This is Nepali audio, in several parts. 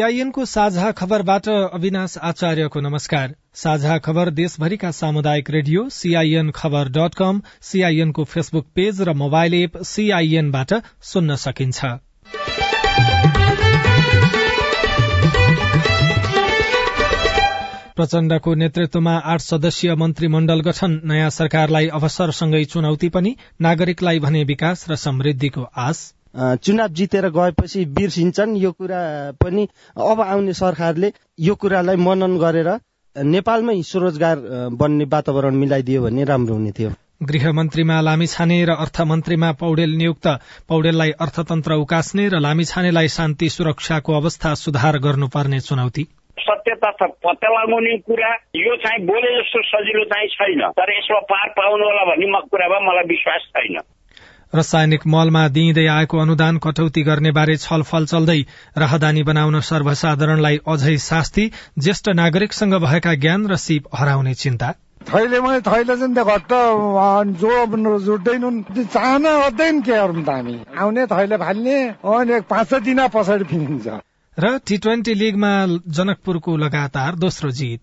सीआईएनको साझा खबरबाट अविनाश आचार्यको नमस्कार। साझा खबर देशभरिका सामुदायिक radio CIN Khabar dot com सीआईएनको फेसबुक पेज र मोबाइल एप सीआईएनबाट सुन्न सकिन्छ। प्रचण्डको नेतृत्वमा आठ सदस्यीय मन्त्रीमण्डल गठन नयाँ सरकारलाई अवसरसँगै चुनौती पनि नागरिकलाई भने विकास र समृद्धिको आश चुनाव जितेर गएपछि बिर्सिन्छन्। यो कुरा पनि अब आउने सरकारले यो कुरालाई मनन गरेर नेपालमै स्वरोजगार बन्ने वातावरण मिलाइदियो भने राम्रो हुने थियो। गृहमन्त्रीमा लामिछाने र अर्थमन्त्रीमा पौडेल नियुक्त। पौडेललाई अर्थतन्त्र उकास्ने र लामिछानेलाई शान्ति सुरक्षाको अवस्था सुधार गर्नुपर्ने चुनौती। सत्य तथा पत्ता लगाउने कुरा यो चाहिँ बोले जस्तो सजिलो चाहिँ छैन। तर यसमा पार पाउनु होला भन्ने कुरामा मलाई विश्वास छैन। रसायनिक मलमा दिइँदै आएको अनुदान कटौती गर्ने बारे छलफल चल्दै राहदानी बनाउन सर्वसाधारणलाई अझै शास्ति ज्येष्ठ नागरिकसँग भएका ज्ञान र सिप हराउने चिन्ता। थैलेमा थैले चाहिँ त्यो घट्ट जो जुट्दैनन् चाहना अध्ययन के गरौँ त हामी? आउने थैले फाल्ने अनि पाँच दिन पछाडि फिनिन्छ र टी ट्वेन्टी लिगमा जनकपुरको लगातार दोस्रो जित।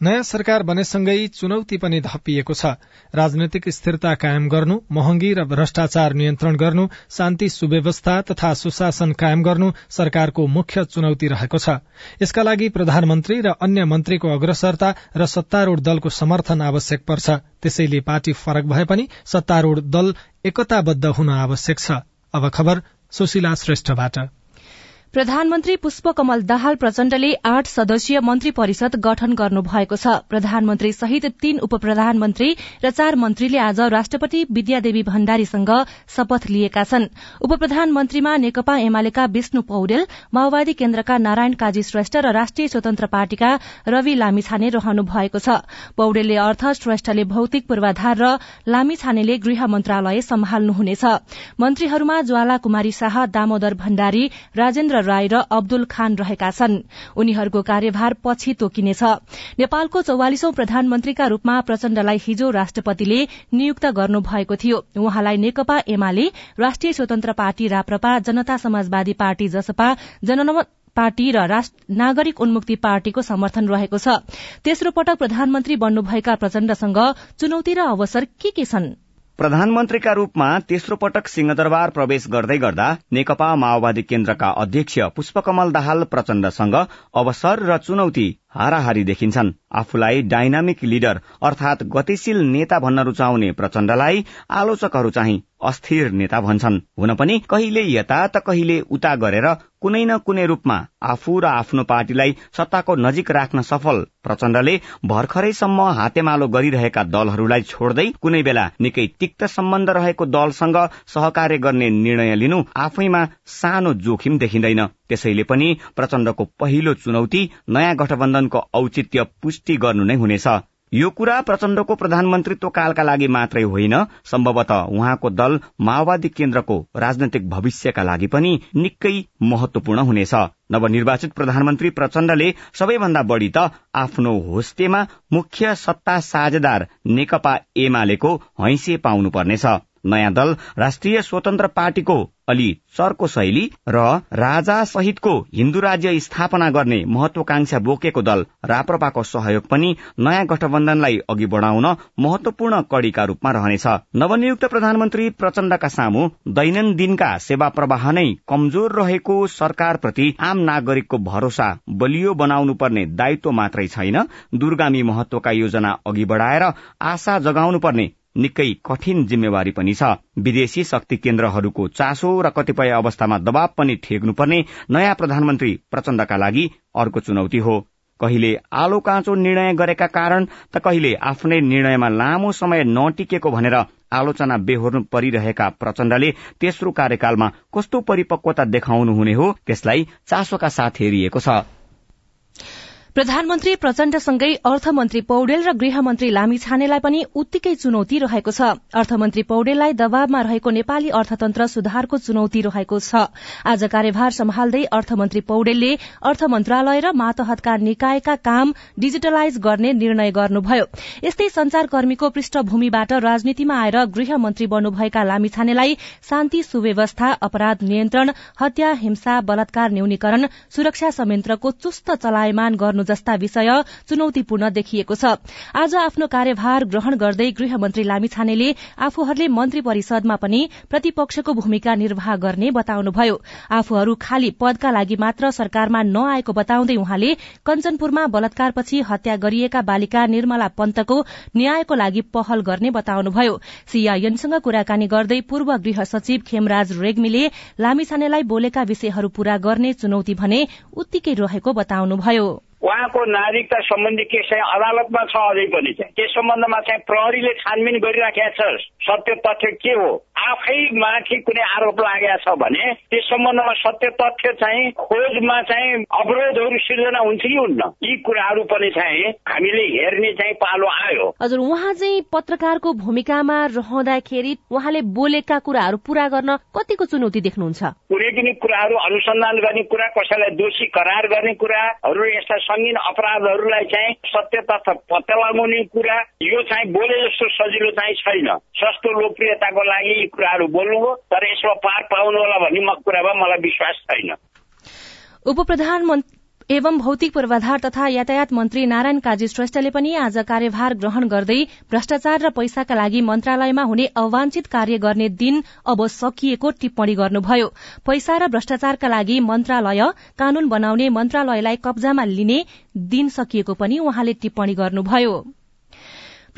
नयाँ सरकार बनेसँगै चुनौती पनि धपिएको छ। राजनैतिक स्थिरता कायम गर्नु महँगी र भ्रष्टाचार नियन्त्रण गर्नु शान्ति सुव्यवस्था तथा सुशासन कायम गर्नु सरकारको मुख्य चुनौती रहेको छ। यसका लागि प्रधानमन्त्री र अन्य मन्त्रीको अग्रसरता र सत्तारूढ़ दलको समर्थन आवश्यक पर्छ। त्यसैले पार्टी फरक भए पनि सत्तारूढ़ दल एकताबद्ध हुन आवश्यक छ। अब खबर सुशीला श्रेष्ठबाट। प्रधानमन्त्री पुष्पकमल दाहाल प्रचण्डले आठ सदस्यीय मन्त्री परिषद गठन गर्नु भएको छ। प्रधानमन्त्री सहित तीन उप प्रधानमन्त्री र चार मन्त्रीले आज राष्ट्रपति विद्यादेवी भण्डारीसँग शपथ लिएका छन्। उप प्रधानमन्त्रीमा नेकपा एमालेका विष्णु पौडेल माओवादी केन्द्रका नारायण काजी श्रेष्ठ र राष्ट्रिय स्वतन्त्र पार्टीका रवि लामिछाने रहनु भएको छ। पौडेलले अर्थ श्रेष्ठले भौतिक पूर्वाधार र लामिछानेले गृह मन्त्रालय सम्हाल्नुहुनेछ। मन्त्रीहरूमा ज्वाला कुमारी शाह दामोदर भण्डारी राजेन्द्र राय र अब्दुल खान रहेका छन्। उनीहरूको कार्यभार पछि तोकिनेछ। नेपालको चौवालिसौं प्रधानमन्त्रीका रूपमा प्रचण्डलाई हिजो राष्ट्रपतिले नियुक्त गर्नु भएको थियो। उहाँलाई नेकपा एमाले राष्ट्रिय स्वतन्त्र पार्टी राप्रपा जनता समाजवादी पार्टी जसपा जनमत पार्टी र नागरिक उन्मुक्ति पार्टीको समर्थन रहेको छ। तेस्रो पटक प्रधानमन्त्री बन्नुभएका प्रचण्डसँग चुनौती र अवसर के के छन्? प्रधानमन्त्रीका रूपमा तेस्रो पटक सिंहदरबार प्रवेश गर्दै गर्दा नेकपा माओवादी केन्द्रका अध्यक्ष पुष्पकमल दाहाल प्रचण्डसँग अवसर र चुनौती हाराहारी देखिन्छन्। आफूलाई डाइनामिक लिडर अर्थात गतिशील नेता भन्न रुचाउने प्रचण्डलाई आलोचकहरू चाहिँ अस्थिर नेता भन्छन्। हुन पनि कहिले यता त कहिले उता गरेर कुनै न कुनै रूपमा आफू र आफ्नो पार्टीलाई सत्ताको नजिक राख्न सफल प्रचण्डले भर्खरैसम्म हातेमालो गरिरहेका दलहरूलाई छोड्दै कुनै बेला निकै तिक्त सम्बन्ध रहेको दलसँग सहकार्य गर्ने निर्णय लिनु आफैमा सानो जोखिम देखिँदैन। त्यसैले पनि प्रचण्डको पहिलो चुनौती नयाँ गठबन्धनको औचित्य पुष्टि गर्नु नै हुनेछ। यो कुरा प्रचण्डको प्रधानमन्त्रीत्व कालका लागि मात्रै होइन सम्भवतः उहाँको दल माओवादी केन्द्रको राजनैतिक भविष्यका लागि पनि निकै महत्वपूर्ण हुनेछ। नवनिर्वाचित प्रधानमन्त्री प्रचण्डले सबैभन्दा बढ़ी त आफ्नो होस्टेमा मुख्य सत्ता साझेदार नेकपा एमालेको हैसिय पाउनुपर्नेछ। नयाँ दल राष्ट्रिय स्वतन्त्र पार्टीको अलि चर्को शैली र राजा सहितको हिन्दू राज्य स्थापना गर्ने महत्वाकांक्षा बोकेको दल राप्रपाको सहयोग पनि नयाँ गठबन्धनलाई अघि बढ़ाउन महत्वपूर्ण कड़ीका रूपमा रहनेछ। नवनियुक्त प्रधानमन्त्री प्रचण्डका सामु दैनन्दिनका सेवा प्रवाह नै कमजोर रहेको सरकारप्रति आम नागरिकको भरोसा बलियो बनाउनु पर्ने दायित्व मात्रै छैन। दूरगामी महत्वका योजना अघि बढ़ाएर आशा जगाउनु पर्ने निकै कठिन जिम्मेवारी पनि छ। विदेशी शक्ति केन्द्रहरूको चासो र कतिपय अवस्थामा दबाव पनि ठेक्नुपर्ने नयाँ प्रधानमन्त्री प्रचण्डका लागि अर्को चुनौती हो। कहिले आलो काँचो निर्णय गरेका कारण त कहिले आफ्नै निर्णयमा लामो समय नटिकेको भनेर आलोचना बेहोर्नु परिरहेका प्रचण्डले तेस्रो कार्यकालमा कस्तो परिपक्वता देखाउनु हुने हो त्यसलाई चासोका साथ हेरिएको छ। प्रधानमन्त्री प्रचण्डसँगै अर्थमन्त्री पौडेल र गृहमन्त्री लामिछानेलाई पनि उत्तिकै चुनौती रहेको छ। अर्थमन्त्री पौडेललाई दबावमा रहेको नेपाली अर्थतन्त्र सुधारको चुनौती रहेको छ। आज कार्यभार सम्हाल्दै अर्थमन्त्री पौडेलले अर्थ मन्त्रालय र मातहतका निकायका काम डिजिटलाइज गर्ने निर्णय गर्नुभयो। यस्तै संचारकर्मीको पृष्ठभूमिबाट राजनीतिमा आएर गृहमन्त्री बन्नुभएका लामिछानेलाई शान्ति सुव्यवस्था अपराध नियन्त्रण हत्या हिंसा बलात्कार न्यूनीकरण सुरक्षा संयन्त्रको चुस्त चलायमान गर्नु जस्ता विषय चुनौतीपूर्ण देखिएको छ। आज आफ्नो कार्यभार ग्रहण गर्दै गृहमन्त्री लामिछानेले आफूहरूले मन्त्री परिषदमा पनि प्रतिपक्षको भूमिका निर्वाह गर्ने बताउनुभयो। आफूहरू खाली पदका लागि मात्र सरकारमा नआएको बताउँदै उहाँले कञ्चनपुरमा बलात्कारपछि हत्या गरिएका बालिका निर्मला पन्तको न्यायको लागि पहल गर्ने बताउनुभयो। सीआईएनसँग कुराकानी गर्दै पूर्व गृह सचिव खेमराज रेग्मीले लामिछानेलाई बोलेका विषयहरू पूरा गर्ने चुनौती भने उत्तिकै रहेको बताउनुभयो। उहाँको नागरिकता सम्बन्धी केस चाहिँ अदालतमा छ अझै पनि चाहिँ। त्यस सम्बन्धमा चाहिँ प्रहरीले छानबिन गरिराखेका छ। सत्य तथ्य के हो? आफै माथि कुनै आरोप लागेको छ भने त्यस सम्बन्धमा सत्य तथ्य चाहिँ खोजमा चाहिँ अवरोधहरू सिर्जना हुन्छ कि हुन्न? यी कुराहरू पनि चाहिँ हामीले हेर्ने चाहिँ पालो आयो। हजुर उहाँ चाहिँ पत्रकारको भूमिकामा रहँदाखेरि उहाँले बोलेका कुराहरू पूरा गर्न कतिको चुनौती देख्नुहुन्छ? कुनै पनि कुराहरू अनुसन्धान गर्ने कुरा कसैलाई दोषी करार गर्ने कुराहरू यस्ता सङ्गीन अपराधहरूलाई चाहिँ सत्य तथा पत्ता लगाउने कुरा यो चाहिँ बोले जस्तो सजिलो चाहिँ छैन। सस्तो लोकप्रियताको लागि यी कुराहरू बोल्नुभयो तर यसमा पार पाउनु होला भन्ने म कुरामा मलाई विश्वास छैन। उप एवं भौतिक पूर्वाधार तथा यातायात मन्त्री नारायण काजी श्रेष्ठले पनि आज कार्यभार ग्रहण गर्दै भ्रष्टाचार र पैसाका लागि मन्त्रालयमा हुने अवांछित कार्य गर्ने दिन अब सकिएको टिप्पणी गर्नुभयो। पैसा र भ्रष्टाचारका लागि मन्त्रालय कानून बनाउने मन्त्रालयलाई कब्जामा लिने दिन सकिएको पनि उहाँले टिप्पणी गर्नुभयो।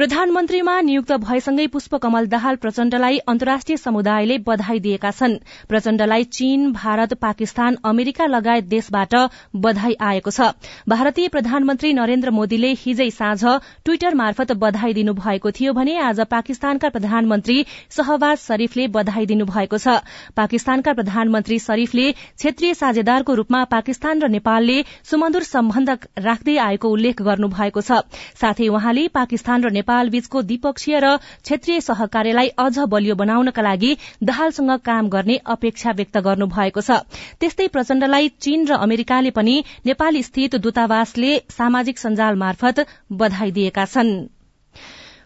प्रधानमन्त्रीमा नियुक्त भएसँगै पुष्पकमल दाहाल प्रचण्डलाई अन्तर्राष्ट्रिय समुदायले बधाई दिएका छन्। प्रचण्डलाई चीन भारत पाकिस्तान अमेरिका लगायत देशबाट बधाई आएको छ। भारतीय प्रधानमन्त्री नरेन्द्र मोदीले हिजै साँझ ट्वीटर मार्फत बधाई दिनुभएको थियो भने आज पाकिस्तानका प्रधानमन्त्री शहबाज शरीफले बधाई दिनुभएको छ। पाकिस्तानका प्रधानमन्त्री शरीफले क्षेत्रीय साझेदारको रूपमा पाकिस्तान र नेपालले सुमधुर सम्बन्ध राख्दै आएको उल्लेख गर्नुभएको छ। साथै उहाँले पाकिस्तान र नेपाल बीचको द्विपक्षीय र क्षेत्रीय सहकार्यलाई अझ बलियो बनाउनका लागि दाहालसँग काम गर्ने अपेक्षा व्यक्त गर्नु भएको छ। त्यस्तै प्रचण्डलाई चीन र अमेरिकाले पनि नेपाल स्थित दूतावासले सामाजिक सञ्जाल मार्फत बधाई दिएका छनृ।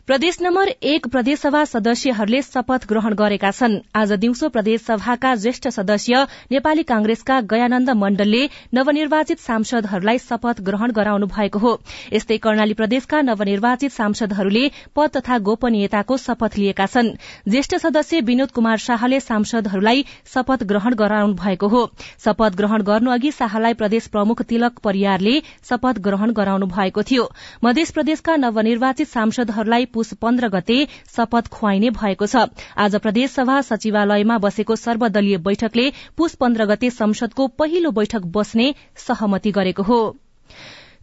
प्रदेश नम्बर एक प्रदेशसभा सदस्यहरूले शपथ ग्रहण गरेका छन्। आज दिउँसो प्रदेशसभाका ज्येष्ठ सदस्य नेपाली कांग्रेसका गयानन्द मण्डलले नवनिर्वाचित सांसदहरूलाई शपथ ग्रहण गराउनु भएको हो। यस्तै कर्णाली प्रदेशका नवनिर्वाचित सांसदहरूले पद तथा गोपनीयताको शपथ लिएका छन्। ज्येष्ठ सदस्य विनोद कुमार शाहले सांसदहरूलाई शपथ ग्रहण गराउनु भएको हो। शपथ ग्रहण गर्नु अघि शाहलाई प्रदेश प्रमुख तिलक परियारले शपथ ग्रहण गराउनु भएको थियो। मध्य प्रदेशका नवनिर्वाचित सांसदहरूलाई पुष पन्ध्र गते शपथ खुवाइने भएको छ। आज प्रदेशसभा सचिवालयमा बसेको सर्वदलीय बैठकले पुष पन्ध्र गते संसदको पहिलो बैठक बस्ने सहमति गरेको हो।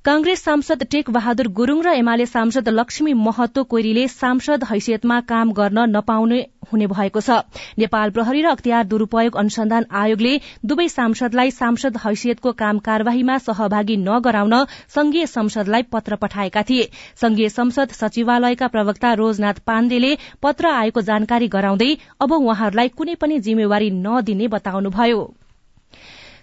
कांग्रेस सांसद टेक बहादुर गुरूङ र एमाले सांसद लक्ष्मी महतो कोइरीले सांसद हैसियतमा काम गर्न नपाउने हुने भएको छ। नेपाल प्रहरी र अख्तियार दुरूपयोग अनुसन्धान आयोगले दुवै सांसदलाई सांसद हैसियतको काम कार्यवाहीमा सहभागी नगराउन संघीय संसदलाई पत्र पठाएका थिए। संघीय संसद सचिवालयका प्रवक्ता रोजनाथ पाण्डेले पत्र आएको जानकारी गराउँदै अब उहाँहरूलाई कुनै पनि जिम्मेवारी नदिने बताउनुभयो।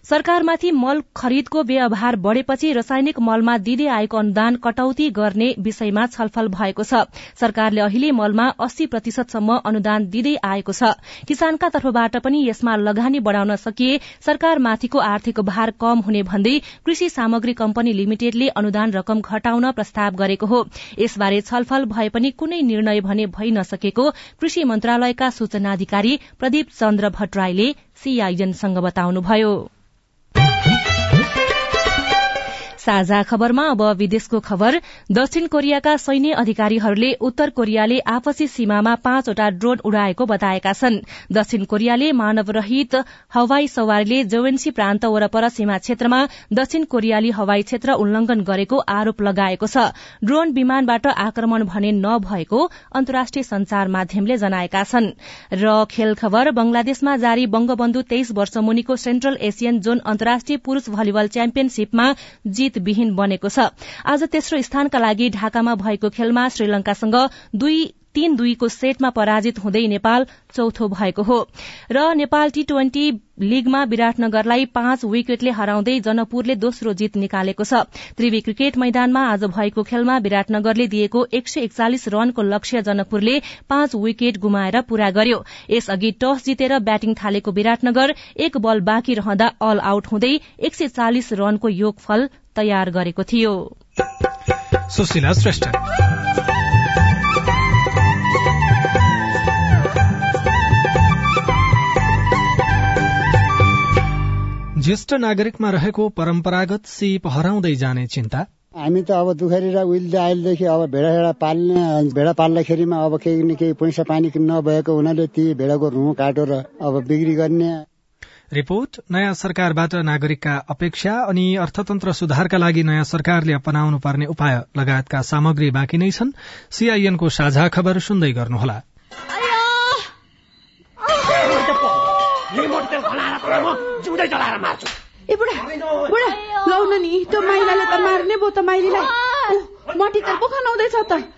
सरकारमाथि मल खरिदको व्यवहार बढ़ेपछि रासायनिक मलमा दिँदै आएको अनुदान कटौती गर्ने विषयमा छलफल भएको छ। सरकारले अहिले मलमा अस्सी प्रतिशतसम्म अनुदान दिँदै आएको छ। किसानका तर्फबाट पनि यसमा लगानी बढ़ाउन सकिए सरकारमाथिको आर्थिक भार कम हुने भन्दै कृषि सामग्री कम्पनी लिमिटेडले अनुदान रकम घटाउन प्रस्ताव गरेको हो। यसबारे छलफल भए पनि कुनै निर्णय भने भइ नसकेको कृषि मन्त्रालयका सूचना अधिकारी प्रदीप चन्द्र भट्टराईले सीआईएनसँग बताउनुभयो। साझा खबरमा अब विदेशको खबर। दक्षिण कोरियाका सैन्य अधिकारीहरूले उत्तर कोरियाले आपसी सीमामा पाँचवटा ड्रोन उडाएको बताएका छन्। दक्षिण कोरियाले मानवरहित हवाई सवारीले जोवेन्सी प्रान्त वरपर सीमा क्षेत्रमा दक्षिण कोरियाली हवाई क्षेत्र उल्लंघन गरेको आरोप लगाएको छ। ड्रोन विमानबाट आक्रमण भने नभएको अन्तर्राष्ट्रिय संचार माध्यमले जनाएका छन्। र खेल खबर बंगलादेशमा जारी बंगबन्धु तेइस वर्ष मुनिको सेन्ट्रल एसियन जोन अन्तर्राष्ट्रिय पुरूष भलिबल च्याम्पियनशीपमा जीत विहीन बनेको छ। आज तेस्रो स्थानका लागि ढाकामा भएको खेलमा श्रीलंकासँग दुई तीन दुईको सेटमा पराजित हुँदै नेपाल चौथो भएको हो। र नेपाल टी ट्वेन्टी लीगमा विराटनगरलाई पाँच विकेटले हराउँदै जनकपुरले दोस्रो जीत निकालेको छ। त्रिवी क्रिकेट मैदानमा आज भएको खेलमा विराटनगरले दिएको एक सय एकचालिस रनको लक्ष्य जनकपुरले पाँच विकेट गुमाएर पूरा गर्यो। यसअघि टस जितेर ब्याटिङ थालेको विराटनगर एक बल बाँकी रहँदा अल आउट हुँदै एक सय चालिस रनको योगफल तयार गरेको थियो। ज्येष्ठ नागरिकमा रहेको परम्परागत सिप हराउँदै जाने चिन्ता। हामी त अब दुखरी र उहिले अहिलेदेखि अब भेडा भेडा पाल्ने भेडा पाल्दाखेरिमा अब केही न केही पैसा पानी नभएको हुनाले ती भेडाको रुँ काटेर अब बिक्री गर्ने। रिपोर्ट नयाँ सरकारबाट नागरिकका अपेक्षा अनि अर्थतन्त्र सुधारका लागि नयाँ सरकारले अपनाउनु पर्ने उपाय लगायतका सामग्री बाँकी नै छन्। सीआईएनको साझा खबर सुन्दै गर्नुहोला। ए बुढा! बुढा! लाउन नि त्यो माइलाले त मार्ने भयो त माइलीलाई। मटी त पो खनाउँदैछ त।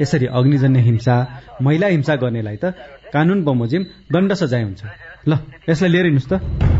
यसरी अग्निजन्य हिंसा महिला हिंसा गर्नेलाई त कानून बमोजिम दण्ड सजाय हुन्छ। ल यसलाई लिएर हिँड्नुहोस् त।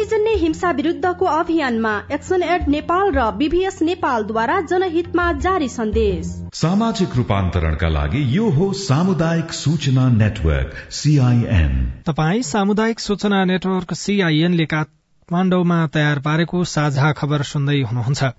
अग्निजन्य हिंसा विरूद्धको अभियानमा एक्सन एड नेपाल र बीभीएस नेपालद्वारा जनहितमा जारी सन्देश। सामाजिक रूपान्तरणका लागि यो हो सामुदायिक सूचना नेटवर्क सीआईएन तपाई सामुदायिक सूचना नेटवर्क सीआईएनले काठमाडौँमा तयार पारेको साझा खबर सुन्दै हुनुहुन्छ।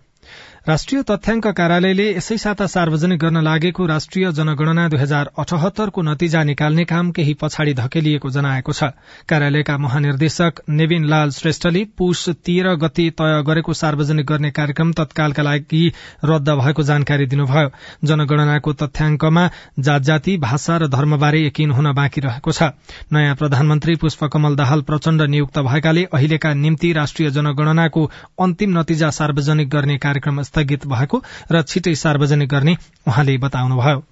राष्ट्रिय तथ्याङ्क कार्यालयले यसै साता सार्वजनिक गर्न लागेको राष्ट्रिय जनगणना दुई हजार अठहत्तरको नतिजा निकाल्ने काम केही पछाडि धकेलिएको जनाएको छ। कार्यालयका महानिर्देशक नेविन लाल श्रेष्ठले पुष तेह्र गति तय गरेको सार्वजनिक गर्ने कार्यक्रम तत्कालका लागि रद्द भएको जानकारी दिनुभयो। जनगणनाको तथ्याङ्कमा जात जाति भाषा र धर्मबारे यकिन हुन बाँकी रहेको छ। नयाँ प्रधानमन्त्री पुष्पकमल दाहाल प्रचण्ड नियुक्त भएकाले अहिलेका निम्ति राष्ट्रिय जनगणनाको अन्तिम नतिजा सार्वजनिक गर्ने कार्यक्रम स्थगित भएको र छिटै सार्वजनिक गर्ने उहाँले बताउनुभयो।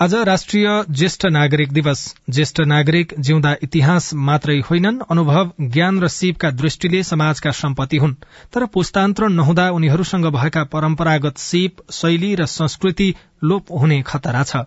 आज राष्ट्रिय ज्येष्ठ नागरिक दिवस। ज्येष्ठ नागरिक जिउँदा इतिहास मात्रै होइनन् अनुभव ज्ञान र सिपका दृष्टिले समाजका सम्पत्ति हुन्। तर पुस्तान्तरण नहुँदा उनीहरूसँग भएका परम्परागत सिप शैली र संस्कृति लोप हुने खतरा छ।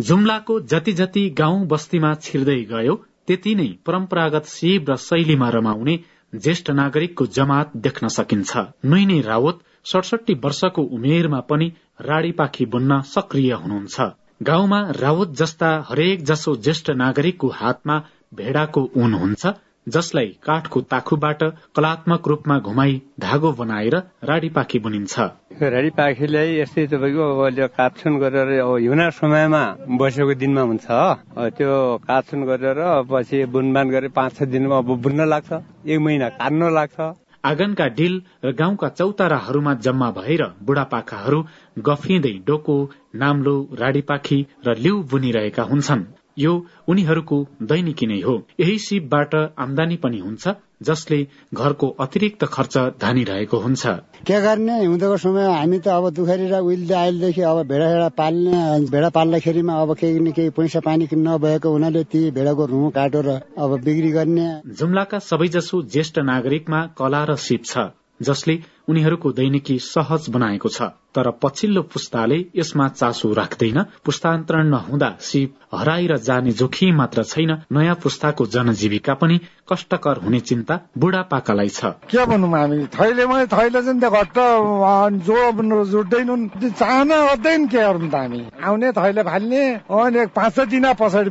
जुम्लाको जति जति गाउँ बस्तीमा छिर्दै गयो त्यति नै परम्परागत सिप र शैलीमा रमाउने ज्येष्ठ नागरिकको जमात देख्न सकिन्छ। नैनी रावत सडसठी वर्षको उमेरमा पनि राडी पाखी बुन्न सक्रिय हुनुहुन्छ। गाउँमा रावत जस्ता हरेक जसो ज्येष्ठ नागरिकको हातमा भेडाको ऊन हुन्छ जसलाई काठको ताखुबाट कलात्मक रूपमा घुमाई धागो बनाएर राडीपाखी बुनिन्छ। राडीपाखीलाई यस्तै तपाईँको अब काटछुन गरेर हिउना समयमा बसेको दिनमा हुन्छ त्यो काटछुन गरेर पछि बुनबान गरेर पाँच छ दिनमा अब बुन्न लाग्छ एक महिना काट्न लाग्छ। आँगनका डिल र गाउँका चौताराहरूमा जम्मा भएर बुढापाकाहरू गफिँदै डोको नाम्लो राडीपाखी र लिउ बुनिरहेका हुन्छन्। यो उनीहरूको दैनिकी नै हो। यही सिपबाट आमदानी पनि हुन्छ जसले घरको अतिरिक्त खर्च धानिरहेको हुन्छ। के गर्ने? हिउँदोको समय हामी त अब दुखरी र उहिले अहिलेदेखि अब भेडा भेडा पाल्ने भेडा पाल्दाखेरिमा अब केही न केही पैसा पानी नभएको हुनाले ती भेडाको रुँ काटेर अब बिक्री गर्ने। जुम्लाका सबैजसो ज्येष्ठ नागरिकमा कला र सिप छ जसले उनीहरूको दैनिकी सहज बनाएको छ। तर पछिल्लो पुस्ताले यसमा चासो राख्दैन। पुस्तान्तरण नहुँदा सिप हराएर जाने जोखिम मात्र छैन। नयाँ पुस्ताको जनजीविका पनि कष्टकर हुने चिन्ता बुढापाकालाई छ। के भनौँ हामी थैलेमै थैले चाहिँ घट्ट। जो जुट्दैनन् चाहना गर्दैन के गरौँ त हामी आउने थैले फाल्ने अनि पाँच दिन पछाडि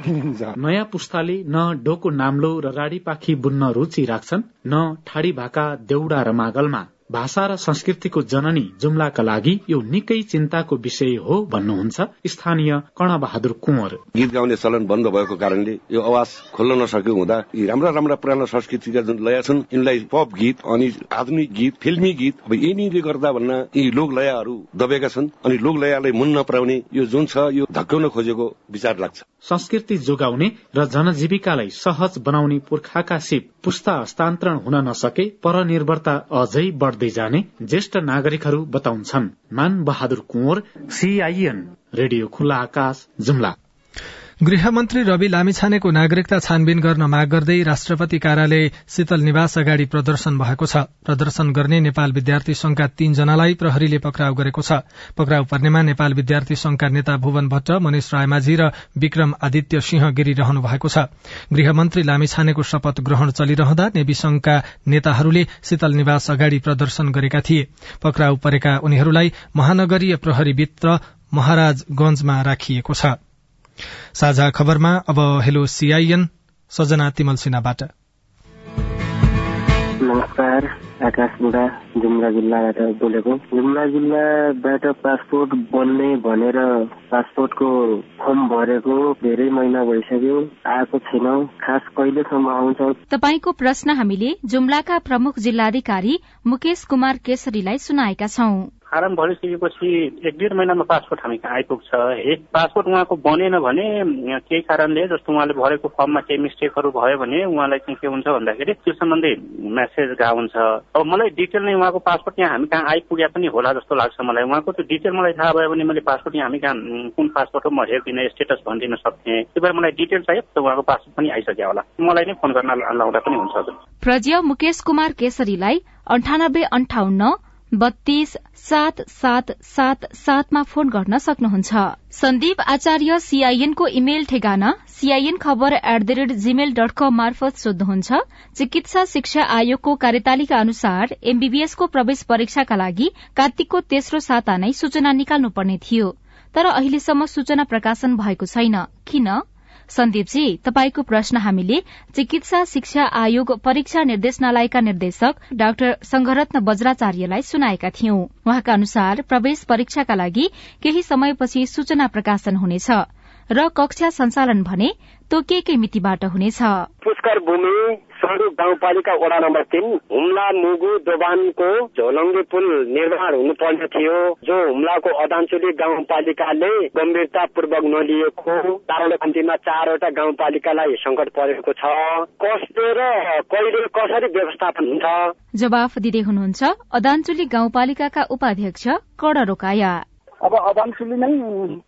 नयाँ पुस्ताले न डोको नाम्लो र राडी पाखी बुन्न रुचि राख्छन् न ठाडी भाका देउडा र मागलमा। भाषा र संस्कृतिको जननी जुम्लाका लागि यो निकै चिन्ताको विषय हो भन्नुहुन्छ स्थानीय कर्णबहादुर कुँवर। गीत गाउने चलन बन्द भएको कारणले यो आवाज खोल्न नसकेको हुँदा यी राम्रा राम्रा पुरानो संस्कृतिका जुन लय छन् यिनलाई पप गीत अनि आधुनिक गीत फिल्मी गीत अब यिनीले गर्दा भन्न यी लोक लयहरू दबेका छन् अनि लोक लयलाई मुन नपराउने यो जुन छ यो धक्काउन खोजेको विचार लाग्छ। संस्कृति जोगाउने र जनजीविकालाई सहज बनाउने पुर्खाका सिप पुस्ता हस्तान्तरण हुन नसके परनिर्भरता अझै बढ्दै जाने ज्येष्ठ नागरिकहरू बताउँछन्। मान बहादुर कुँवर सीआईएन रेडियो खुल्ला आकाश जुम्ला। गृहमन्त्री रवि लामिछानेको नागरिकता छानबिन गर्न माग गर्दै राष्ट्रपति कार्यालय शीतल निवास अगाडि प्रदर्शन भएको छ। प्रदर्शन गर्ने नेपाल विद्यार्थी संघका तीनजनालाई प्रहरीले पक्राउ गरेको छ। पक्राउ पर्नेमा नेपाल विद्यार्थी संघका नेता भुवन भट्ट मनिष रायमाझी र विक्रम आदित्य सिंह गिरी रहनु भएको छ। गृहमन्त्री लामिछानेको शपथ ग्रहण चलिरहँदा नेवी संघका नेताहरूले शीतल निवास अगाडि प्रदर्शन गरेका थिए। पक्राउ परेका उनीहरूलाई महानगरीय प्रहरीभित्र महाराजगंजमा राखिएको छ। साझा खबरमा अब हेलो सीआईएन सजना तिमल सिन्हाबाट नमस्कार आकाश बुढा जुम्ला जिल्लाबाट बोलेको। जुम्ला जिल्लाबाट पासपोर्ट बन्ने भनेर पासपोर्टको फर्म भरेको धेरै महिना भइसक्यो आएको छैन। खास कहिलेसम्म आउँछ? तपाईँको प्रश्न हामीले जुम्लाका प्रमुख जिल्लाधिकारी मुकेश कुमार केसरीलाई सुनाएका छौं। फारम भरिसकेपछि एक डेढ महिनामा पासपोर्ट हामी कहाँ आइपुग्छ। है पासपोर्ट उहाँको बनेन भने केही कारणले जस्तो उहाँले भरेको फर्ममा केही मिस्टेकहरू भयो भने उहाँलाई चाहिँ के हुन्छ भन्दाखेरि त्यो सम्बन्धी मेसेज गएको हुन्छ। अब मलाई डिटेल नै उहाँको पासपोर्ट यहाँ हामी कहाँ आइपुगे पनि होला जस्तो लाग्छ मलाई। उहाँको त्यो डिटेल मलाई थाहा भयो भने मैले पासपोर्ट यहाँ हामी कहाँ कुन पासपोर्ट हो म हेर्दिनँ स्टेटस भनिदिन सक्थेँ। त्यही भएर मलाई डिटेल चाहियो त उहाँको पासपोर्ट पनि आइसक्यो होला। मलाई नै फोन गर्न लाउँदा पनि हुन्छ प्रज्य मुकेश कुमार केसरीलाई अन्ठानब्बे अन्ठाउन्न बत्तीस सात सात सात सातमा फोन गर्न सक्नुहुन्छ। सन्दीप आचार्य सीआईएनको इमेल ठेगाना CIN Khabar at the rate Gmail dot com मार्फत सोध्नुहुन्छ। चिकित्सा शिक्षा आयोगको कार्यतालिका अनुसार एमबीबीएसको प्रवेश परीक्षाका लागि कार्तिकको तेस्रो साता नै सूचना निकाल्नुपर्ने थियो। तर अहिलेसम्म सूचना प्रकाशन भएको छैन। किन? सन्दीपजी तपाईँको प्रश्न हामीले चिकित्सा शिक्षा आयोग परीक्षा निर्देशनालयका निर्देशक डाक्टर संघरत्न वज्राचार्यलाई सुनाएका थियौं। उहाँका अनुसार प्रवेश परीक्षाका लागि केही समयपछि सूचना प्रकाशन हुनेछ। र कक्षा सञ्चालन भने तोकिएकै मितिबाट हुनेछ? पुष्कर भूमि सडक गाउँपालिका वडा नम्बर तिन हुम्ला मुगु दोबानको झोलङ्गे पुल निर्माण हुनुपर्ने थियो जो हुम्लाको अदानचुली गाउँपालिकाले गम्भीरतापूर्वक नलिएको कारणले कम्तीमा चारवटा गाउँपालिकालाई संकट परेको छ। कसले र कहिले कसरी व्यवस्थापन हुन्छ? जवाफ दिँदै हुनुहुन्छ अदानचुली गाउँपालिकाका उपाध्यक्ष कड रोकाया अब अदानचुली नै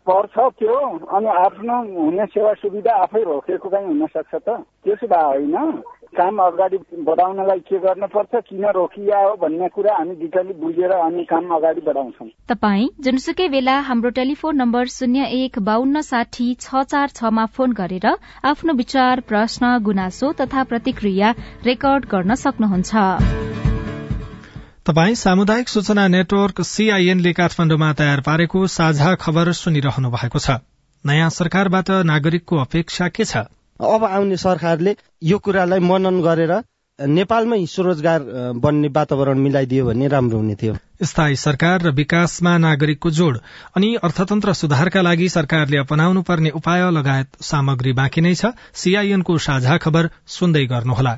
पर्छ त्यो अनि आफ्नो हुने सेवा सुविधा आफै रोकेको काहीँ हुन सक्छ त। त्यसो भए होइन काम अगाडि बढाउनलाई के गर्नुपर्छ किन रोकिया हो भन्ने कुरा हामी डिटेली बुझेर अनि काम अगाडि बढाउँछौँ। तपाई जुनसुकै बेला हाम्रो टेलिफोन नम्बर शून्य एक बान्न साठी छ चार छमा फोन गरेर आफ्नो विचार प्रश्न गुनासो तथा प्रतिक्रिया रेकर्ड गर्न सक्नुहुन्छ। तपाई सामुदायिक सूचना नेटवर्क सीआईएनले काठमाण्डुमा तयार पारेको साझा खबर सुनिरहनु भएको छ। नयाँ सरकारबाट नागरिकको अपेक्षा के छ? अब आउने सरकारले यो कुरालाई मनन गरेर नेपालमै स्वरोजगार बन्ने वातावरण मिलाइदियो भने राम्रो हुने थियो। स्थायी सरकार र विकासमा नागरिकको जोड़ अनि अर्थतन्त्र सुधारका लागि सरकारले अपनाउनु पर्ने उपाय लगायत सामग्री बाँकी नै छ। सीआईएनको साझा खबर सुन्दै गर्नुहोला।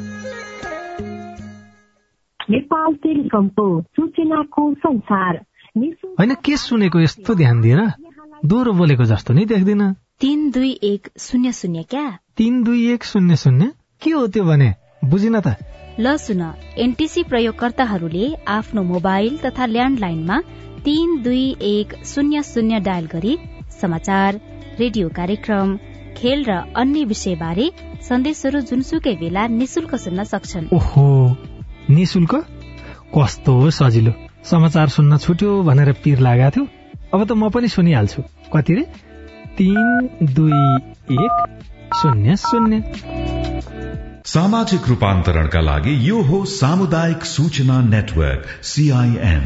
नेपाल टेलिकमको सूचनाको संसार। होइन के सुनेको यस्तो ध्यान दिएर दोहोरो बोलेको जस्तो नै देख्दिन। तीन दुई एक शून्य शून्य क्या? तीन दुई एक शून्य शून्य? के हो त्यो भने? बुझिन त। ल सुन एनटिसी प्रयोगकर्ताहरूले आफ्नो मोबाइल तथा ल्यान्डलाइनमा तीन दुई एक शून्य शून्य डायल गरी समाचार रेडियो कार्यक्रम खेल र अन्य विषय बारे सन्देशहरू जुनसुकै बेला निशुल्क सुन्न सक्छन्। ओहो। निशुल्क कस्तो सजिलो। समाचार सुन्न छुट्यो भनेर पिर लागेको थियो। अब त म पनि सुनिहाल्छु। कति रे? तीन दुई एक शून्य शून्य। सामाजिक रूपान्तरणका लागि यो हो सामुदायिक सूचना नेटवर्क सीआईएन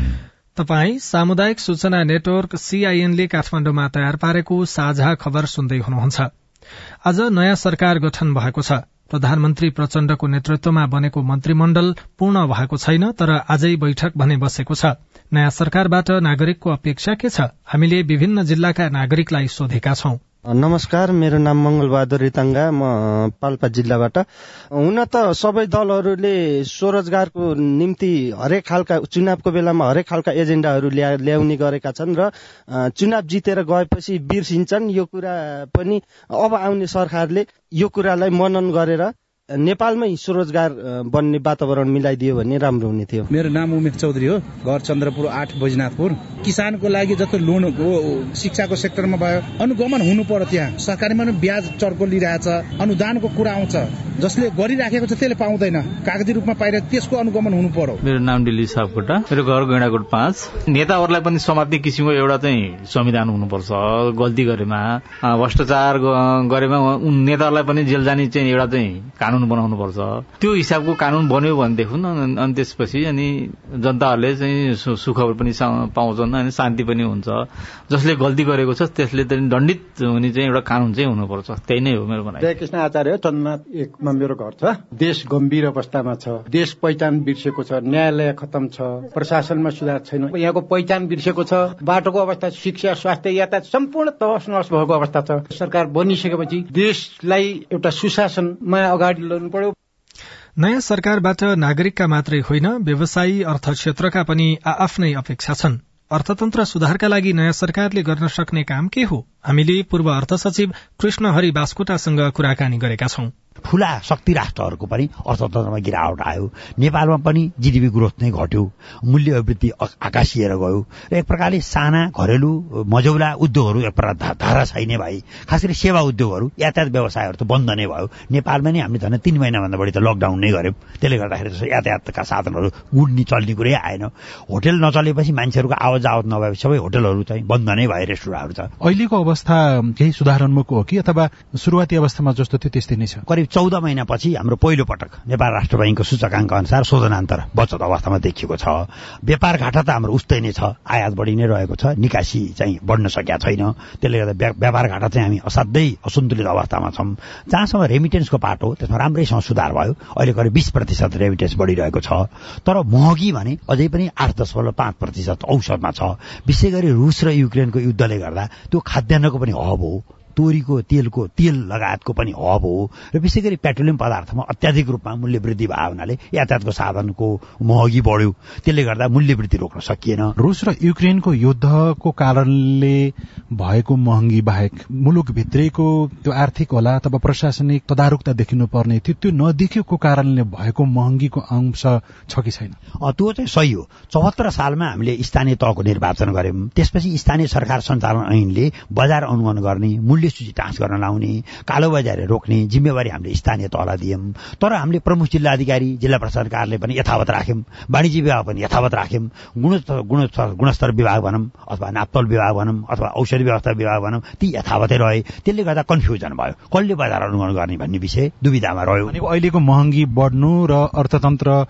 तपाई सामुदायिक सूचना नेटवर्क सीआईएनले काठमाडौँमा तयार पारेको साझा खबर सुन्दै हुनुहुन्छ। आज नयाँ सरकार गठन भएको छ। प्रधानमन्त्री प्रचण्डको नेतृत्वमा बनेको मन्त्रीमण्डल पूर्ण भएको छैन तर आजै बैठक भने बसेको छ। नयाँ सरकारबाट नागरिकको अपेक्षा के छ? हामीले विभिन्न जिल्लाका नागरिकलाई सोधेका छौं। नमस्कार मेरो नाम मंगलबहादुर रिताङ्गा म पाल्पा जिल्लाबाट। हुन त सबै दलहरूले स्वरोजगारको निम्ति हरेक खालका चुनावको बेलामा हरेक खालका एजेन्डाहरू ल्याउने गरेका छन् र चुनाव जितेर गएपछि बिर्सिन्छन्। यो कुरा पनि अब आउने सरकारले यो कुरालाई मनन गरेर नेपालमै स्वरोजगार बन्ने वातावरण मिलाइदियो भने राम्रो हुने थियो। मेरो नाम उमेश चौधरी हो घर चन्द्रपुर आठ बैजनाथपुर। किसानको लागि जस्तो लोन शिक्षाको सेक्टरमा भयो अनुगमन हुनु पर्यो त्यहाँ। सरकारीमा पनि ब्याज चर्को लिइरहेछ अनुदानको कुरा आउँछ। जसले गरिराखेको छ त्यसले पाउँदैन। कागजी रूपमा पाइरहेको त्यसको अनुगमन हुनु पर्यो। मेरो नाम दिल्ली सापकोटा मेरो घर गैँडाकोट पाँच। नेताहरूलाई पनि समात्ने किसिमको एउटा चाहिँ संविधान हुनुपर्छ। गल्ती गरेमा भ्रष्टाचार गरेमा नेताहरूलाई पनि जेल जाने चाहिँ एउटा चाहिँ कानून बनाउनु पर्छ। त्यो हिसाबको कानून बन्यो भनेदेखि अनि त्यसपछि अनि जनताहरूले चाहिँ सुख पनि पाउँछन् अनि शान्ति पनि हुन्छ। जसले गल्ती गरेको छ त्यसले दण्डित हुने चाहिँ एउटा कानून चाहिँ हुनुपर्छ। त्यही नै हो मेरो भनाइ। कृष्ण आचार्य चन्द्रनाथ एकमा मेरो घर छ। देश गम्भीर अवस्थामा छ। देश पहिचान बिर्सेको छ। न्यायालय खतम छ। प्रशासनमा सुधार छैन। यहाँको पहिचान बिर्सेको छ। बाटोको अवस्था शिक्षा स्वास्थ्य यातायात सम्पूर्ण तहस नहस भएको अवस्था छ। सरकार बनिसकेपछि देशलाई एउटा सुशासनमा अगाडि नयाँ सरकारबाट नागरिकका मात्रै होइन व्यवसायी अर्थ क्षेत्रका पनि आफ्नै अपेक्षा छन्। अर्थतन्त्र सुधारका लागि नयाँ सरकारले गर्न सक्ने काम के हो? हामीले पूर्व अर्थ सचिव कृष्ण हरि बास्कोटासँग कुराकानी गरेका छौं। ठुला शक्ति राष्ट्रहरूको पनि अर्थतन्त्रमा गिरावट आयो। नेपालमा पनि जिडिपी ग्रोथ नै घट्यो। मूल्य अभिवृद्धि आकाशिएर गयो। र एक प्रकारले साना घरेलु मजौला उद्योगहरू एक प्रकार धाराशाही नै भए खास गरी सेवा उद्योगहरू यातायात व्यवसायहरू त बन्द नै भयो। नेपालमा नै हामीले झन् तिन महिनाभन्दा बढी त लकडाउन नै गर्यौँ त्यसले गर्दाखेरि यातायातका साधनहरू गुड्ने चल्ने कुरै आएन। होटेल नचलेपछि मान्छेहरूको आवत जावत नभएपछि सबै होटेलहरू चाहिँ बन्द नै भए रेस्टुरेन्टहरू छ अहिलेको अवस्था केही सुधारोन्मुख हो कि अथवा सुरुवाती अवस्थामा जस्तो थियो त्यस्तै नै छ? करिब चौध महिनापछि हाम्रो पहिलो पटक नेपाल राष्ट्र ब्याङ्कको सूचकाङ्क अनुसार शोधनान्तर बचत अवस्थामा देखिएको छ। व्यापार घाटा त हाम्रो उस्तै नै छ। आयात बढी नै रहेको छ। निकासी चाहिँ बढ्न सकेका छैन। त्यसले गर्दा व्यापार घाटा चाहिँ हामी असाध्यै असन्तुलित अवस्थामा छौँ। जहाँसम्म रेमिटेन्सको पाटो त्यसमा राम्रैसँग सुधार भयो। अहिले करिब बिस प्रतिशत रेमिटेन्स बढिरहेको छ। तर महँगी भने अझै पनि आठ दशमलव पाँच प्रतिशत औसतमा छ। विशेष गरी रुस र युक्रेनको युद्धले गर्दा त्यो खाद्यान्नको पनि हब हो। तोरीको तेलको तेल लगायतको पनि हब हो। र विशेष गरी पेट्रोलियम पदार्थमा अत्याधिक रूपमा मूल्य वृद्धि भयो हुनाले यातायातको साधनको महँगी बढ्यो। त्यसले गर्दा मूल्य वृद्धि रोक्न सकिएन। रुस र युक्रेनको युद्धको कारणले भएको महँगी बाहेक मुलुकभित्रैको त्यो आर्थिक होला अथवा प्रशासनिक तदारुकता देखिनु पर्ने थियो त्यो नदेखिएको कारणले भएको महँगीको अंश छ कि छैन? त्यो चाहिँ सही हो। चौहत्तर सालमा हामीले स्थानीय तहको निर्वाचन गर्यौं त्यसपछि स्थानीय सरकार सञ्चालन ऐनले बजार अनुमान गर्ने मूल्य सूची टाँच गर्न लाउने कालोबजारी रोक्ने जिम्मेवारी हामीले स्थानीय तहलाई दियौँ। तर हामीले प्रमुख जिल्ला अधिकारी जिल्ला प्रशासन कार्यालय पनि यथावत राख्यौँ। वाणिज्य विभाग पनि यथावत राख्यौँ। गुणस्तर गुणस्तर गुणस्तर विभाग भनौँ अथवा नाप्तोल विभाग भनौँ अथवा औषधि व्यवस्था विभाग भनौँ ती यथावतै रहे। त्यसले गर्दा कन्फ्युजन भयो। कसले बजार अनुगमन गर्ने भन्ने विषय दुविधामा रह्यो। अहिलेको महँगी बढ्नु र अर्थतन्त्र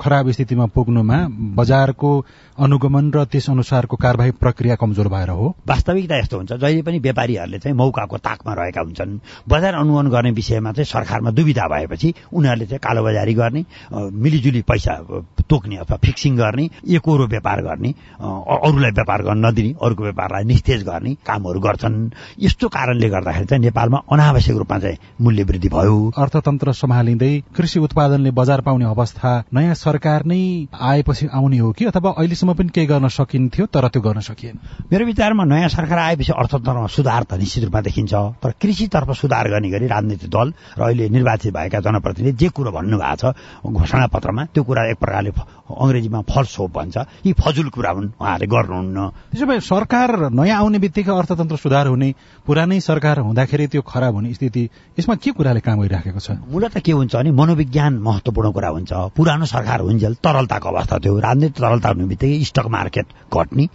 खराब स्थितिमा पुग्नुमा बजारको अनुगमन र त्यस अनुसारको कार्यवाही प्रक्रिया कमजोर भएर हो। वास्तविकता यस्तो हुन्छ। जहिले पनि व्यापारीहरूले चाहिँ मौकाको ताकमा रहेका हुन्छन्। बजार अनुगमन गर्ने विषयमा चाहिँ सरकारमा दुविधा भएपछि उनीहरूले चाहिँ कालोबजारी गर्ने मिलिजुली पैसा तोक्ने अथवा फिक्सिङ गर्ने एकरो व्यापार गर्ने अरूलाई व्यापार गर्न नदिने अरूको व्यापारलाई निस्तेज गर्ने कामहरू गर्छन्। यस्तो कारणले गर्दाखेरि चाहिँ नेपालमा अनावश्यक रूपमा चाहिँ मूल्य वृद्धि भयो। अर्थतन्त्र सम्हालिँदै कृषि उत्पादनले बजार पाउने अवस्था नयाँ सरकार नै आएपछि आउने हो कि अथवा अहिलेसम्म पनि केही गर्न सकिन्थ्यो तर त्यो गर्न सकिएन? मेरो विचारमा नयाँ सरकार आएपछि अर्थतन्त्रमा सुधार त निश्चित रूपमा देखिन्छ। तर कृषितर्फ सुधार गर्ने गरी राजनीतिक दल र अहिले निर्वाचित भएका जनप्रतिनिधि जे कुरो भन्नुभएको छ घोषणा पत्रमा त्यो कुरा एक प्रकारले अङ्ग्रेजीमा फल्स होप भन्छ। यी फजुल कुरा हुन् उहाँहरूले गर्नुहुन्न। त्यसो भए सरकार नयाँ आउने बित्तिकै अर्थतन्त्र सुधार हुने पुरानै सरकार हुँदाखेरि त्यो खराब हुने स्थिति यसमा के कुराले काम गरिराखेको छ? मूलत के हुन्छ भने मनोविज्ञान महत्वपूर्ण कुरा हुन्छ। पुरानो सरकार हुन्जेल तरलताको अवस्था थियो। राजनीतिक तरलता हुने बित्तिकै स्टक मार्केट घट्ने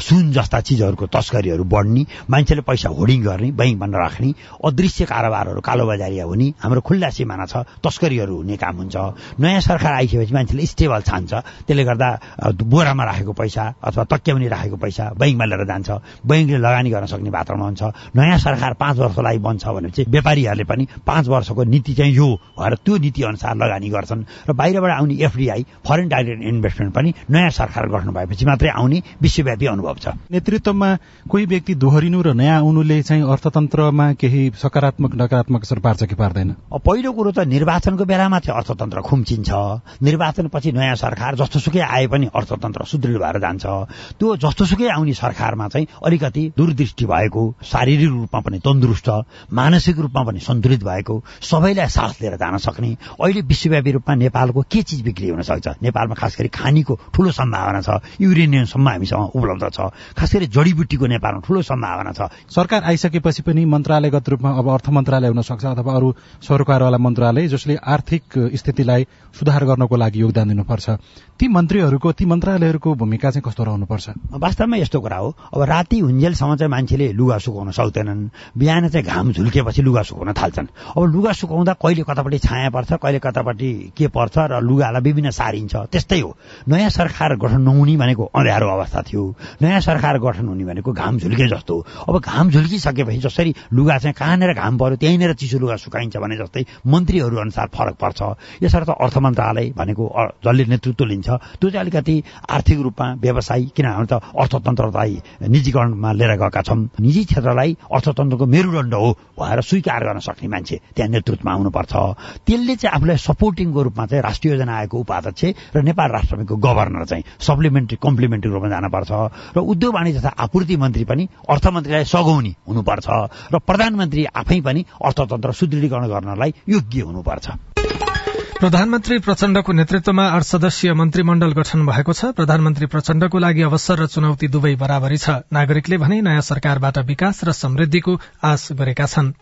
सुन जस्ता चिजहरूको तस्करीहरू बढ्ने मान्छेले पैसा होर्डिङ गर्ने बैङ्कमा नराख्ने अदृश्य कारोबारहरू कालोबजारिया हुने। हाम्रो खुल्ला सिमाना छ तस्करीहरू हुने काम हुन्छ। नयाँ सरकार आइसकेपछि मान्छेले स्टेबल छान्छ। त्यसले गर्दा बोरामा राखेको पैसा अथवा तक्याउने राखेको पैसा बैङ्कमा लिएर जान्छ। बैङ्कले लगानी गर्न सक्ने वातावरण हुन्छ। नयाँ सरकार पाँच वर्षको लागि बन्छ भनेपछि व्यापारीहरूले पनि पाँच वर्षको नीति चाहिँ यो भएर त्यो नीति अनुसार लगानी गर्छन्। र बाहिरबाट आउने एफडिआई फरेन डाइरेक्ट इन्भेस्टमेन्ट पनि नयाँ सरकार गर्नु भएपछि मात्रै आउने विश्वव्यापी अनुभव छ। नेतृत्वमा कोही व्यक्ति दोहोरिनु र नयाँ आउनुले चाहिँ अर्थतन्त्रमा केही सकारात्मक नकारात्मक असर पार्छ कि पार्दैन? पहिलो कुरो त निर्वाचनको बेलामा चाहिँ अर्थतन्त्र खुम्चिन्छ। निर्वाचनपछि नयाँ सरकार जस्तोसुकै आए पनि अर्थतन्त्र सुदृढ भएर जान्छ। त्यो जस्तोसुकै आउने सरकारमा चाहिँ अलिकति दूरदृष्टि भएको शारीरिक रूपमा पनि तन्दुरुस्त मानसिक रूपमा पनि सन्तुलित भएको सबैलाई साथ लिएर जान सक्ने। अहिले विश्वव्यापी रूपमा नेपालको के चिज बिक्री हुन सक्छ? नेपालमा खास गरी खानीको ठूलो सम्भावना छ युरेनियमसम्म हामीसँग उपलब्ध छ। खास गरी जडीबुटीको नेपालमा ठूलो सम्भावना छ। सरकार आइसकेपछि पनि मन्त्रालयगत रूपमा अब अर्थ मन्त्रालय हुन सक्छ अथवा अरू सरकारवाला मन्त्रालय जसले आर्थिक स्थितिलाई सुधार गर्नको लागि योगदान दिनुपर्छ। ती मन्त्रीहरूको ती मन्त्रालयहरूको भूमिका चाहिँ कस्तो रहनुपर्छ? वास्तवमा यस्तो कुरा हो। अब राति हुन्जेलसम्म चाहिँ मान्छेले लुगा सुकाउन सक्दैनन्। बिहान चाहिँ घाम झुल्केपछि लुगा सुकाउन थाल्छन्। अब लुगा सुकाउँदा कहिले कतापट्टि छाया पर्छ कहिले कतापट्टि के पर्छ र लुगालाई विभिन्न सारिन्छ? त्यस्तै हो। नयाँ सरकार गठन नहुने भनेको अँध्यारो अवस्था थियो। नयाँ सरकार गठन हुने भनेको घाम झुल्के जस्तो अब घाम झुल्किसकेपछि जसरी लुगा चाहिँ कहाँनिर घाम पर्यो त्यहीँनिर चिसो लुगा सुकाइन्छ भने जस्तै मन्त्रीहरू अनुसार फरक पर्छ। यसर्थ अर्थ मन्त्रालय भनेको जसले नेतृत्व लिन्छ। त्यो चाहिँ अलिकति आर्थिक रूपमा व्यवसायी किनभने त अर्थतन्त्रलाई निजीकरणमा लिएर गएका छौँ निजी क्षेत्रलाई अर्थतन्त्रको मेरुदण्ड हो भएर स्वीकार गर्न सक्ने मान्छे त्यहाँ नेतृत्वमा आउनुपर्छ त्यसले चाहिँ आफूलाई सपोर्टिङको रूपमा चाहिँ राष्ट्रिय योजना आयोगको उपाध्यक्ष र नेपाल राष्ट्र ब्याङ्कको गभर्नर चाहिँ सप्लिमेन्ट्री कम्प्लिमेन्ट्री रूपमा जानुपर्छ। र उद्योग वाणिज्य तथा आपूर्ति मन्त्री पनि अर्थमन्त्रीलाई सघाउने हुनुपर्छ। र प्रधानमन्त्री आफै पनि अर्थतन्त्र सुदृढीकरण गर्नलाई योग्य हुनुपर्छ। प्रधानमन्त्री प्रचण्डको नेतृत्वमा आठ सदस्यीय मन्त्रीमण्डल गठन भएको छ। प्रधानमन्त्री प्रचण्डको लागि अवसर र चुनौती दुवै बराबरी छ। नागरिकले भने नयाँ सरकारबाट विकास र समृद्धिको आश गरेका छन्।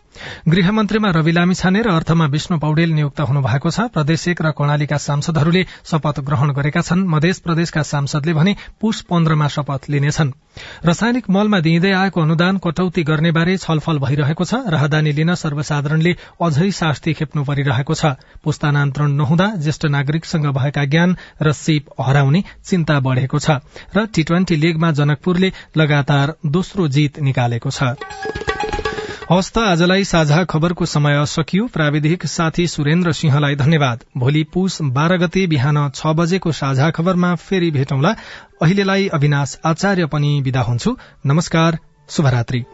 गृहमन्त्रीमा रवि लामिछाने र अर्थमा विष्णु पौडेल नियुक्त हुनु भएको छ। प्रदेश एक र कर्णालीका सांसदहरूले शपथ ग्रहण गरेका छन्। मध्य प्रदेशका सांसदले भने पुष पन्ध्रमा शपथ लिनेछन्। रासायनिक मलमा दिइँदै आएको अनुदान कटौती गर्ने बारे छलफल भइरहेको छ। राहदानी लिन सर्वसाधारणले अझै शास्ति खेप्नु परिरहेको छ। पुस्तान्तरण नहुँदा ज्येष्ठ नागरिकसँग भएका ज्ञान र सिप हराउने चिन्ता बढ़ेको छ र टी ट्वेन्टी लीगमा जनकपुरले लगातार दोस्रो जीत निकालेको छ। हवस् त आजलाई साझा खबरको समय सकियो। प्राविधिक साथी सुरेन्द्र सिंहलाई धन्यवाद। भोलि पुष बाह्र गते बिहान छ बजेको साझा खबरमा फेरि भेटौँला। अहिलेलाई अविनाश आचार्य पनि विदा हुन्छु। नमस्कार शुभरात्री।